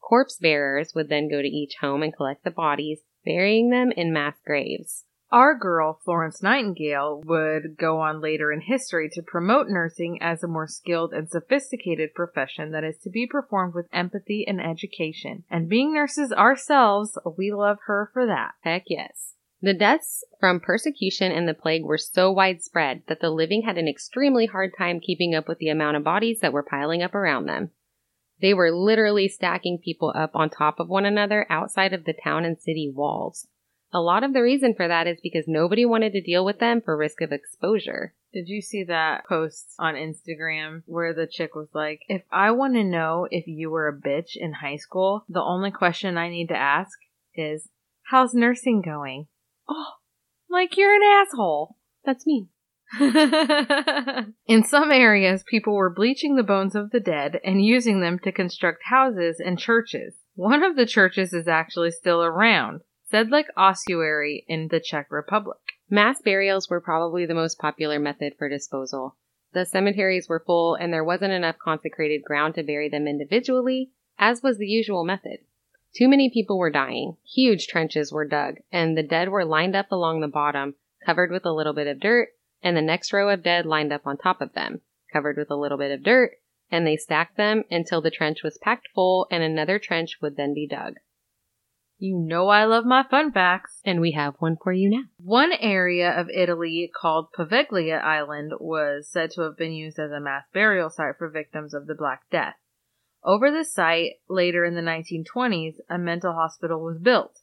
S2: Corpse bearers would then go to each home and collect the bodies, burying them in mass graves.
S1: Our girl, Florence Nightingale, would go on later in history to promote nursing as a more skilled and sophisticated profession that is to be performed with empathy and education. And being nurses ourselves, we love her for that.
S2: Heck yes. The deaths from persecution and the plague were so widespread that the living had an extremely hard time keeping up with the amount of bodies that were piling up around them. They were literally stacking people up on top of one another outside of the town and city walls. A lot of the reason for that is because nobody wanted to deal with them for risk of exposure.
S1: Did you see that post on Instagram where the chick was like, If I want to know if you were a bitch in high school, the only question I need to ask is, How's nursing going? Oh, like you're an asshole.
S2: That's me.
S1: in some areas, people were bleaching the bones of the dead and using them to construct houses and churches. One of the churches is actually still around. Sedlec ossuary in the Czech Republic.
S2: Mass burials were probably the most popular method for disposal. The cemeteries were full and there wasn't enough consecrated ground to bury them individually, as was the usual method. Too many people were dying. Huge trenches were dug, and the dead were lined up along the bottom, covered with a little bit of dirt, and the next row of dead lined up on top of them, covered with a little bit of dirt, and they stacked them until the trench was packed full and another trench would then be dug.
S1: You know I love my fun facts.
S2: And we have one for you now.
S1: One area of Italy called Poveglia Island was said to have been used as a mass burial site for victims of the Black Death. Over the site, later in the 1920s, a mental hospital was built.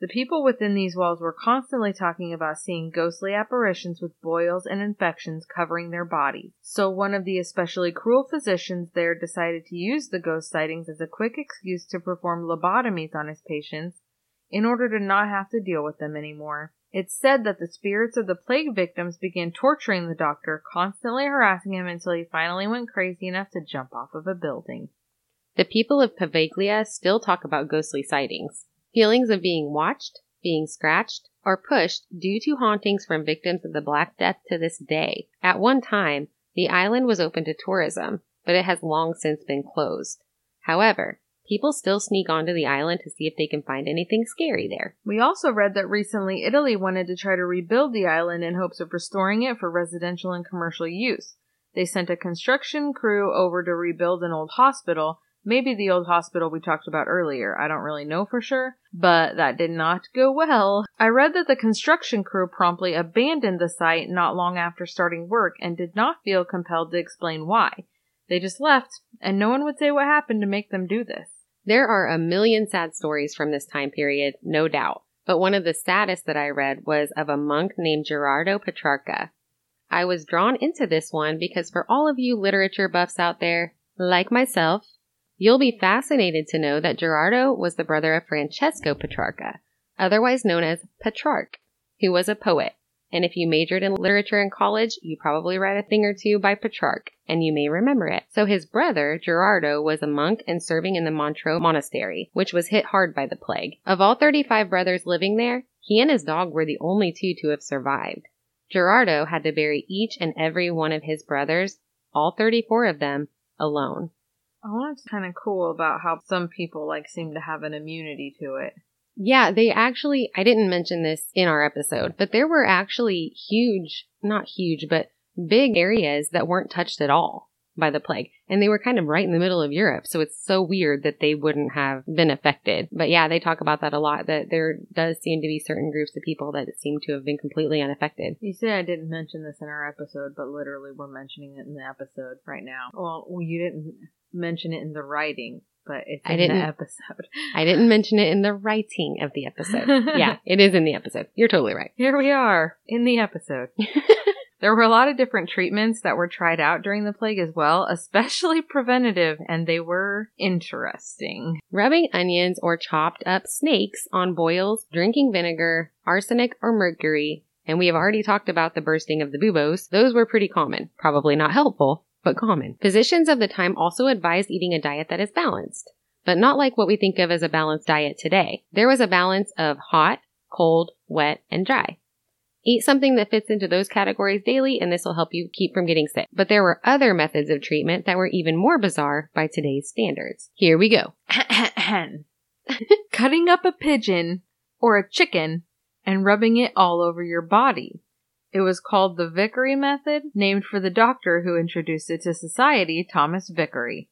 S1: The people within these walls were constantly talking about seeing ghostly apparitions with boils and infections covering their bodies. So one of the especially cruel physicians there decided to use the ghost sightings as a quick excuse to perform lobotomies on his patients in order to not have to deal with them anymore. It's said that the spirits of the plague victims began torturing the doctor, constantly harassing him until he finally went crazy enough to jump off of a building.
S2: The people of Poveglia still talk about ghostly sightings. Feelings of being watched, being scratched, or pushed due to hauntings from victims of the Black Death to this day. At one time, the island was open to tourism, but it has long since been closed. However, people still sneak onto the island to see if they can find anything scary there.
S1: We also read that recently Italy wanted to try to rebuild the island in hopes of restoring it for residential and commercial use. They sent a construction crew over to rebuild an old hospital, maybe the old hospital we talked about earlier. I don't really know for sure, but that did not go well. I read that the construction crew promptly abandoned the site not long after starting work and did not feel compelled to explain why. They just left, and no one would say what happened to make them do this.
S2: There are a million sad stories from this time period, no doubt, but one of the saddest that I read was of a monk named Gerardo Petrarca. I was drawn into this one because for all of you literature buffs out there, like myself, you'll be fascinated to know that Gerardo was the brother of Francesco Petrarca, otherwise known as Petrarch, who was a poet. And if you majored in literature in college, you probably read a thing or two by Petrarch, and you may remember it. So his brother, Gerardo, was a monk and serving in the Montrieux Monastery, which was hit hard by the plague. Of all 35 brothers living there, he and his dog were the only two to have survived. Gerardo had to bury each and every one of his brothers, all 34 of them, alone.
S1: I want it's kind of cool about how some people like seem to have an immunity to it.
S2: Yeah, they actually, I didn't mention this in our episode, but there were actually huge, not huge, but big areas that weren't touched at all by the plague. And they were kind of right in the middle of Europe. So it's so weird that they wouldn't have been affected. But yeah, they talk about that a lot, that there does seem to be certain groups of people that seem to have been completely unaffected.
S1: You say I didn't mention this in our episode, but literally we're mentioning it in the episode right now. Well, you didn't mention it in the writing, but it's
S2: I
S1: in
S2: didn't-
S1: the episode.
S2: I didn't mention it in the writing of the episode. yeah, it is in the episode. You're totally right.
S1: Here we are in the episode. there were a lot of different treatments that were tried out during the plague as well, especially preventative, and they were interesting.
S2: Rubbing onions or chopped up snakes on boils, drinking vinegar, arsenic or mercury, and we have already talked about the bursting of the buboes. Those were pretty common. Probably not helpful, but common. Physicians of the time also advised eating a diet that is balanced, but not like what we think of as a balanced diet today. There was a balance of hot, cold, wet, and dry. Eat something that fits into those categories daily, and this will help you keep from getting sick. But there were other methods of treatment that were even more bizarre by today's standards. Here we go.
S1: Cutting up a pigeon or a chicken and rubbing it all over your body. It was called the Vicary method, named for the doctor who introduced it to society, Thomas Vicary.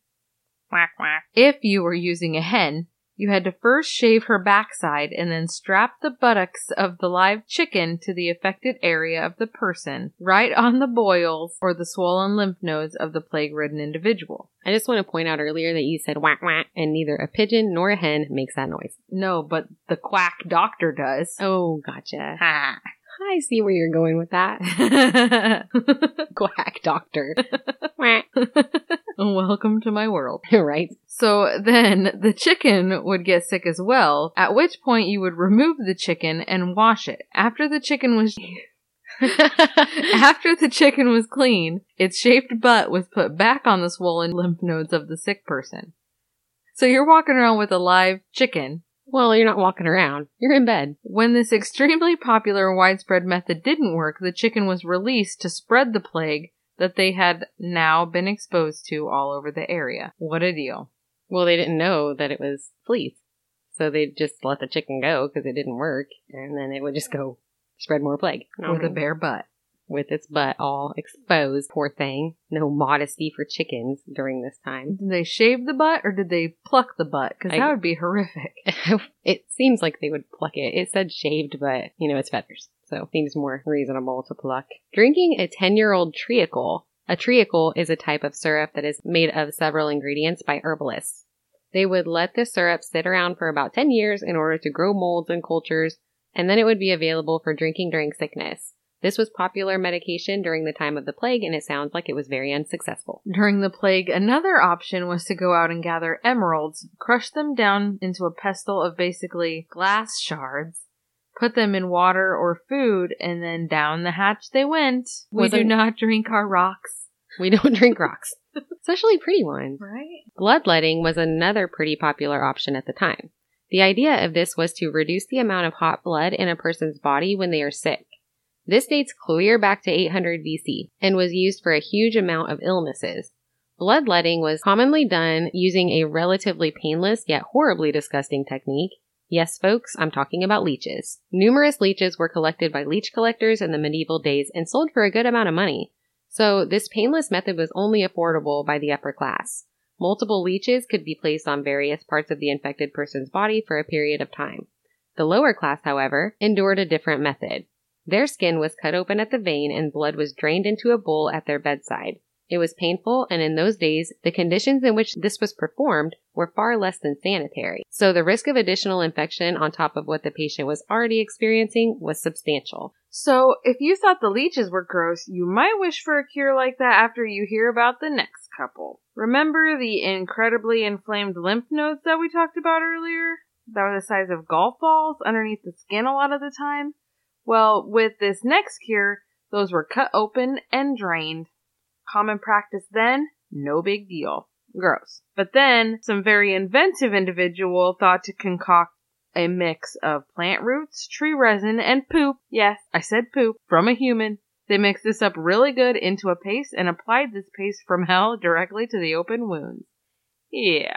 S1: Quack quack. If you were using a hen, you had to first shave her backside and then strap the buttocks of the live chicken to the affected area of the person, right on the boils or the swollen lymph nodes of the plague ridden individual.
S2: I just want to point out earlier that you said whack whack, and neither a pigeon nor a hen makes that noise.
S1: No, but the quack doctor does.
S2: Oh, gotcha.
S1: Ha.
S2: I see where you're going with that. Quack doctor.
S1: Welcome to my world.
S2: right?
S1: So then the chicken would get sick as well, at which point you would remove the chicken and wash it. After the chicken was after the chicken was clean, its shaped butt was put back on the swollen lymph nodes of the sick person. So you're walking around with a live chicken.
S2: well, you're not walking around. You're in bed.
S1: When this extremely popular widespread method didn't work, the chicken was released to spread the plague that they had now been exposed to all over the area. What a deal.
S2: Well, they didn't know that it was fleas. So they just let the chicken go because it didn't work. And then it would just go spread more plague.
S1: With a bare butt.
S2: With its butt all exposed. Poor thing. No modesty for chickens during this time.
S1: Did they shave the butt or did they pluck the butt? Because
S2: I-
S1: that would be horrific.
S2: it seems like they would pluck it. It said shaved, but you know, it's feathers. So seems more reasonable to pluck. Drinking a 10 year old treacle. A treacle is a type of syrup that is made of several ingredients by herbalists. They would let the syrup sit around for about 10 years in order to grow molds and cultures, and then it would be available for drinking during sickness. This was popular medication during the time of the plague, and it sounds like it was very unsuccessful.
S1: During the plague, another option was to go out and gather emeralds, crush them down into a pestle of basically glass shards, put them in water or food, and then down the hatch they went. We do
S2: Wasn't-
S1: not drink our rocks.
S2: We don't drink rocks, especially pretty ones.
S1: Right?
S2: Bloodletting was another pretty popular option at the time. The idea of this was to reduce the amount of hot blood in a person's body when they are sick. This dates clear back to 800 BC and was used for a huge amount of illnesses. Bloodletting was commonly done using a relatively painless yet horribly disgusting technique. Yes, folks, I'm talking about leeches. Numerous leeches were collected by leech collectors in the medieval days and sold for a good amount of money. So this painless method was only affordable by the upper class. Multiple leeches could be placed on various parts of the infected person's body for a period of time. The lower class, however, endured a different method. Their skin was cut open at the vein and blood was drained into a bowl at their bedside. It was painful, and in those days, the conditions in which this was performed were far less than sanitary. So the risk of additional infection on top of what the patient was already experiencing was substantial.
S1: So, if you thought the leeches were gross, you might wish for a cure like that after you hear about the next couple. Remember the incredibly inflamed lymph nodes that we talked about earlier? That were the size of golf balls underneath the skin a lot of the time? Well, with this next cure, those were cut open and drained. Common practice then, no big deal. Gross. But then, some very inventive individual thought to concoct a mix of plant roots, tree resin, and poop. Yes, I said poop from a human. They mixed this up really good into a paste and applied this paste from hell directly to the open wounds. Yeah.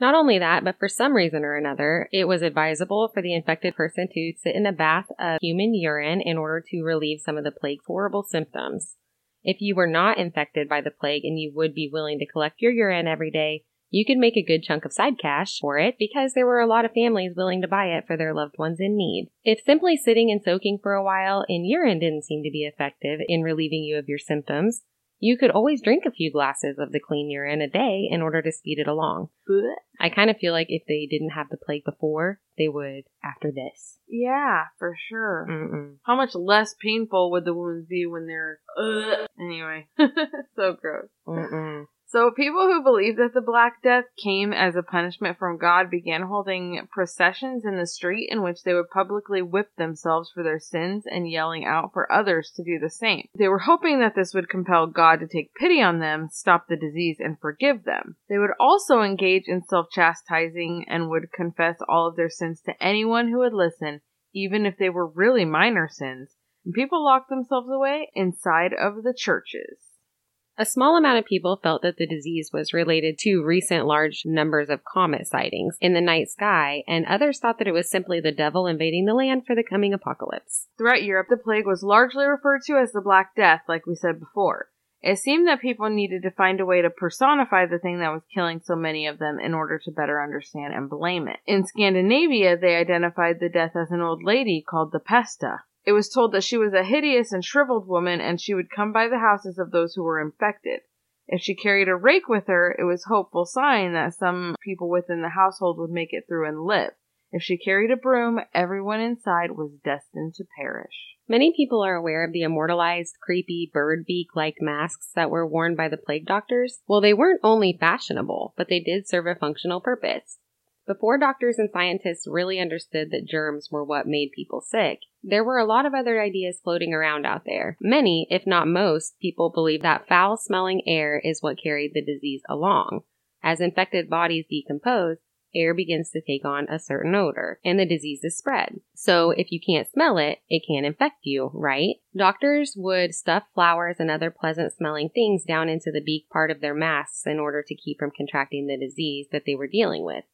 S2: Not only that, but for some reason or another, it was advisable for the infected person to sit in a bath of human urine in order to relieve some of the plague's horrible symptoms. If you were not infected by the plague and you would be willing to collect your urine every day, you could make a good chunk of side cash for it because there were a lot of families willing to buy it for their loved ones in need. If simply sitting and soaking for a while in urine didn't seem to be effective in relieving you of your symptoms, you could always drink a few glasses of the clean urine a day in order to speed it along.
S1: Blech.
S2: I kind of feel like if they didn't have the plague before, they would after this.
S1: Yeah, for sure.
S2: Mm-mm.
S1: How much less painful would the wounds be when they're. Ugh. Anyway, so gross.
S2: Mm-mm.
S1: So, people who believed that the Black Death came as a punishment from God began holding processions in the street in which they would publicly whip themselves for their sins and yelling out for others to do the same. They were hoping that this would compel God to take pity on them, stop the disease, and forgive them. They would also engage in self chastising and would confess all of their sins to anyone who would listen, even if they were really minor sins. And people locked themselves away inside of the churches.
S2: A small amount of people felt that the disease was related to recent large numbers of comet sightings in the night sky, and others thought that it was simply the devil invading the land for the coming apocalypse.
S1: Throughout Europe, the plague was largely referred to as the Black Death, like we said before. It seemed that people needed to find a way to personify the thing that was killing so many of them in order to better understand and blame it. In Scandinavia, they identified the death as an old lady called the Pesta. It was told that she was a hideous and shriveled woman and she would come by the houses of those who were infected. If she carried a rake with her, it was hopeful sign that some people within the household would make it through and live. If she carried a broom, everyone inside was destined to perish.
S2: Many people are aware of the immortalized, creepy bird beak like masks that were worn by the plague doctors. Well, they weren't only fashionable, but they did serve a functional purpose. Before doctors and scientists really understood that germs were what made people sick, there were a lot of other ideas floating around out there. Many, if not most, people believe that foul smelling air is what carried the disease along. As infected bodies decompose, air begins to take on a certain odor and the disease is spread. So if you can't smell it, it can infect you, right? Doctors would stuff flowers and other pleasant smelling things down into the beak part of their masks in order to keep from contracting the disease that they were dealing with.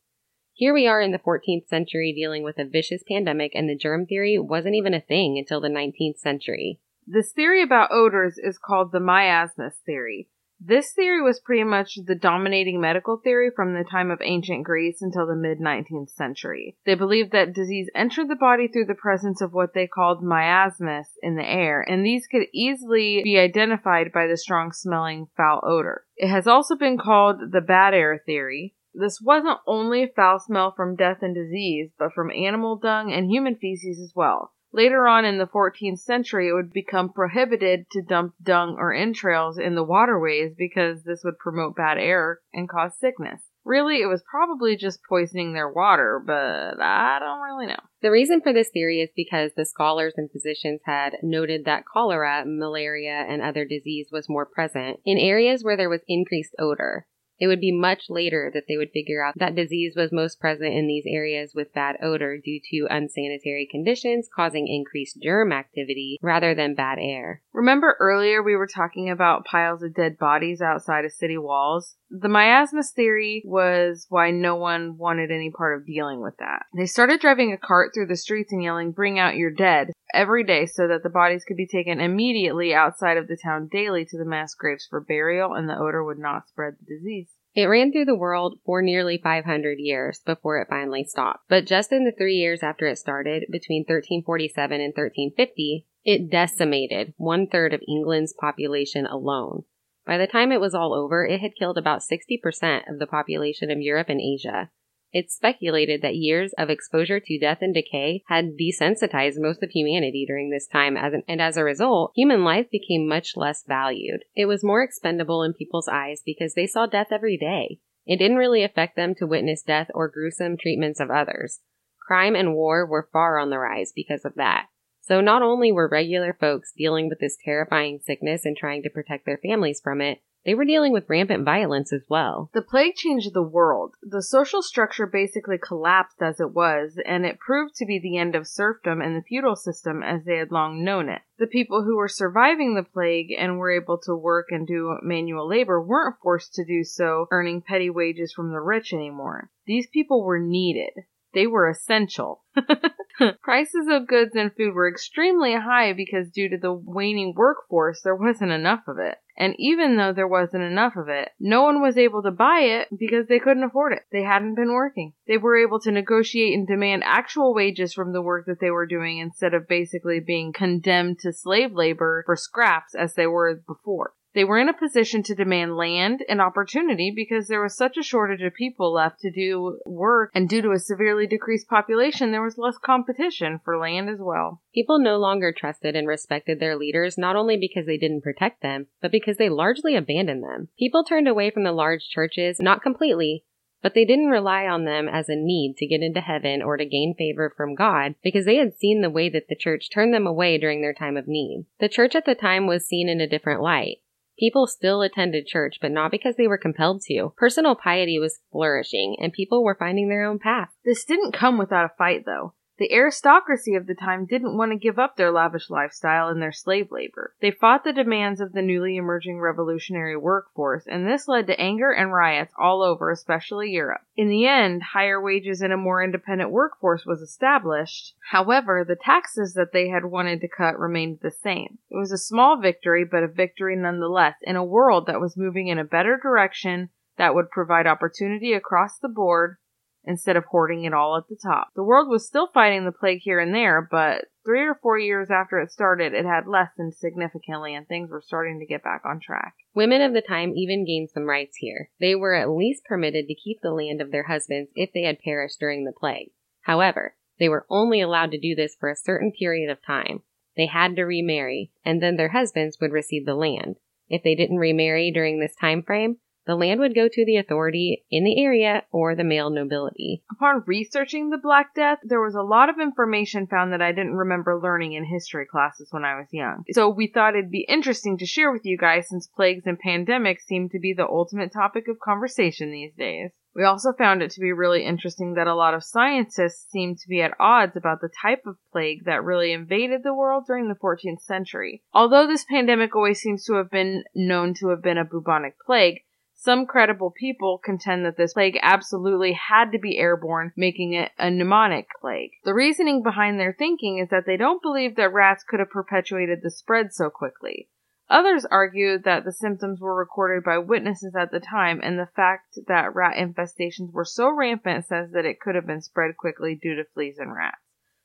S2: Here we are in the 14th century dealing with a vicious pandemic, and the germ theory wasn't even a thing until the 19th century.
S1: This theory about odors is called the miasmas theory. This theory was pretty much the dominating medical theory from the time of ancient Greece until the mid 19th century. They believed that disease entered the body through the presence of what they called miasmas in the air, and these could easily be identified by the strong smelling foul odor. It has also been called the bad air theory. This wasn't only a foul smell from death and disease, but from animal dung and human feces as well. Later on in the 14th century, it would become prohibited to dump dung or entrails in the waterways because this would promote bad air and cause sickness. Really, it was probably just poisoning their water, but I don't really know.
S2: The reason for this theory is because the scholars and physicians had noted that cholera, malaria, and other disease was more present in areas where there was increased odor. It would be much later that they would figure out that disease was most present in these areas with bad odor due to unsanitary conditions causing increased germ activity rather than bad air.
S1: Remember earlier we were talking about piles of dead bodies outside of city walls? The miasmas theory was why no one wanted any part of dealing with that. They started driving a cart through the streets and yelling, Bring out your dead, every day so that the bodies could be taken immediately outside of the town daily to the mass graves for burial and the odor would not spread the disease.
S2: It ran through the world for nearly 500 years before it finally stopped. But just in the three years after it started, between 1347 and 1350, it decimated one third of England's population alone. By the time it was all over, it had killed about 60% of the population of Europe and Asia. It's speculated that years of exposure to death and decay had desensitized most of humanity during this time, as an, and as a result, human life became much less valued. It was more expendable in people's eyes because they saw death every day. It didn't really affect them to witness death or gruesome treatments of others. Crime and war were far on the rise because of that. So not only were regular folks dealing with this terrifying sickness and trying to protect their families from it, they were dealing with rampant violence as well.
S1: The plague changed the world. The social structure basically collapsed as it was, and it proved to be the end of serfdom and the feudal system as they had long known it. The people who were surviving the plague and were able to work and do manual labor weren't forced to do so, earning petty wages from the rich anymore. These people were needed. They were essential. Prices of goods and food were extremely high because due to the waning workforce, there wasn't enough of it. And even though there wasn't enough of it, no one was able to buy it because they couldn't afford it. They hadn't been working. They were able to negotiate and demand actual wages from the work that they were doing instead of basically being condemned to slave labor for scraps as they were before. They were in a position to demand land and opportunity because there was such a shortage of people left to do work, and due to a severely decreased population, there was less competition for land as well.
S2: People no longer trusted and respected their leaders not only because they didn't protect them, but because they largely abandoned them. People turned away from the large churches, not completely, but they didn't rely on them as a need to get into heaven or to gain favor from God because they had seen the way that the church turned them away during their time of need. The church at the time was seen in a different light. People still attended church, but not because they were compelled to. Personal piety was flourishing, and people were finding their own path.
S1: This didn't come without a fight, though. The aristocracy of the time didn't want to give up their lavish lifestyle and their slave labor. They fought the demands of the newly emerging revolutionary workforce, and this led to anger and riots all over, especially Europe. In the end, higher wages and a more independent workforce was established. However, the taxes that they had wanted to cut remained the same. It was a small victory, but a victory nonetheless, in a world that was moving in a better direction that would provide opportunity across the board instead of hoarding it all at the top. The world was still fighting the plague here and there, but three or four years after it started, it had lessened significantly and things were starting to get back on track.
S2: Women of the time even gained some rights here. They were at least permitted to keep the land of their husbands if they had perished during the plague. However, they were only allowed to do this for a certain period of time. They had to remarry, and then their husbands would receive the land. If they didn't remarry during this time frame, the land would go to the authority in the area or the male nobility.
S1: Upon researching the Black Death, there was a lot of information found that I didn't remember learning in history classes when I was young. So we thought it'd be interesting to share with you guys since plagues and pandemics seem to be the ultimate topic of conversation these days. We also found it to be really interesting that a lot of scientists seem to be at odds about the type of plague that really invaded the world during the 14th century. Although this pandemic always seems to have been known to have been a bubonic plague, some credible people contend that this plague absolutely had to be airborne, making it a pneumonic plague. The reasoning behind their thinking is that they don't believe that rats could have perpetuated the spread so quickly. Others argue that the symptoms were recorded by witnesses at the time, and the fact that rat infestations were so rampant says that it could have been spread quickly due to fleas and rats.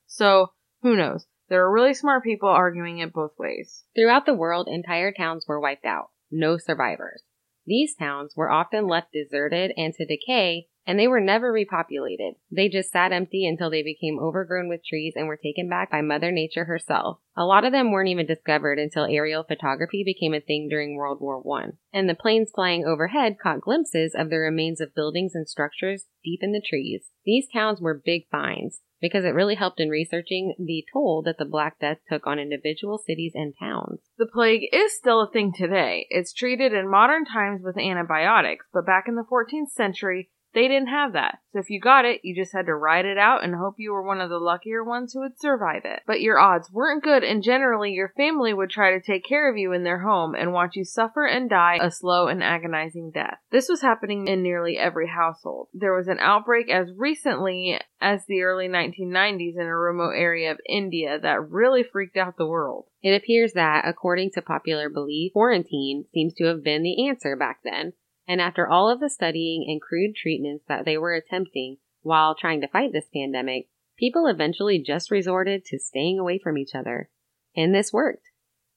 S1: So, who knows? There are really smart people arguing it both ways.
S2: Throughout the world, entire towns were wiped out. No survivors. These towns were often left deserted and to decay and they were never repopulated. They just sat empty until they became overgrown with trees and were taken back by Mother Nature herself. A lot of them weren't even discovered until aerial photography became a thing during World War I, and the planes flying overhead caught glimpses of the remains of buildings and structures deep in the trees. These towns were big finds because it really helped in researching the toll that the Black Death took on individual cities and towns.
S1: The plague is still a thing today. It's treated in modern times with antibiotics, but back in the 14th century, they didn't have that. So if you got it, you just had to ride it out and hope you were one of the luckier ones who would survive it. But your odds weren't good, and generally your family would try to take care of you in their home and watch you suffer and die a slow and agonizing death. This was happening in nearly every household. There was an outbreak as recently as the early 1990s in a remote area of India that really freaked out the world.
S2: It appears that, according to popular belief, quarantine seems to have been the answer back then. And after all of the studying and crude treatments that they were attempting while trying to fight this pandemic, people eventually just resorted to staying away from each other. And this worked.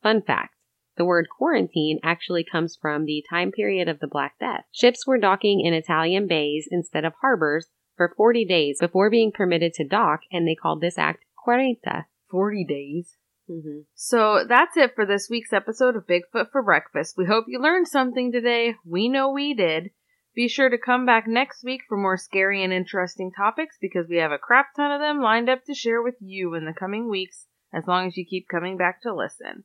S2: Fun fact. The word quarantine actually comes from the time period of the Black Death. Ships were docking in Italian bays instead of harbors for 40 days before being permitted to dock, and they called this act quaranta.
S1: 40 days.
S2: Mm-hmm.
S1: So that's it for this week's episode of Bigfoot for Breakfast. We hope you learned something today. We know we did. Be sure to come back next week for more scary and interesting topics because we have a crap ton of them lined up to share with you in the coming weeks as long as you keep coming back to listen.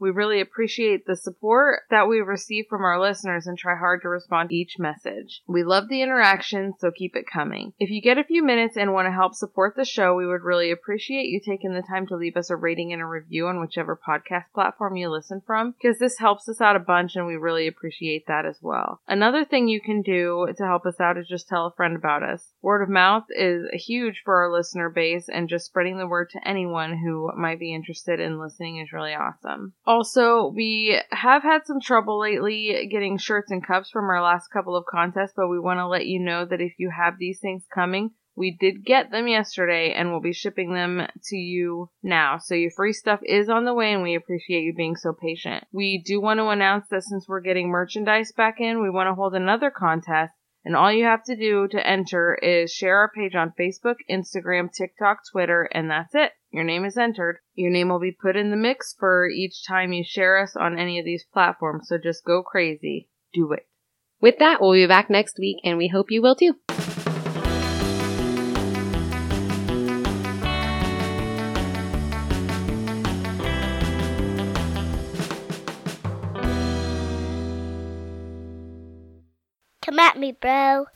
S1: We really appreciate the support that we receive from our listeners and try hard to respond to each message. We love the interaction, so keep it coming. If you get a few minutes and want to help support the show, we would really appreciate you taking the time to leave us a rating and a review on whichever podcast platform you listen from, because this helps us out a bunch and we really appreciate that as well. Another thing you can do to help us out is just tell a friend about us. Word of mouth is huge for our listener base, and just spreading the word to anyone who might be interested in listening is really awesome. Also, we have had some trouble lately getting shirts and cups from our last couple of contests, but we want to let you know that if you have these things coming, we did get them yesterday and we'll be shipping them to you now. So your free stuff is on the way and we appreciate you being so patient. We do want to announce that since we're getting merchandise back in, we want to hold another contest. And all you have to do to enter is share our page on Facebook, Instagram, TikTok, Twitter, and that's it. Your name is entered. Your name will be put in the mix for each time you share us on any of these platforms, so just go crazy. Do it.
S2: With that, we'll be back next week, and we hope you will too.
S3: Come at me, bro.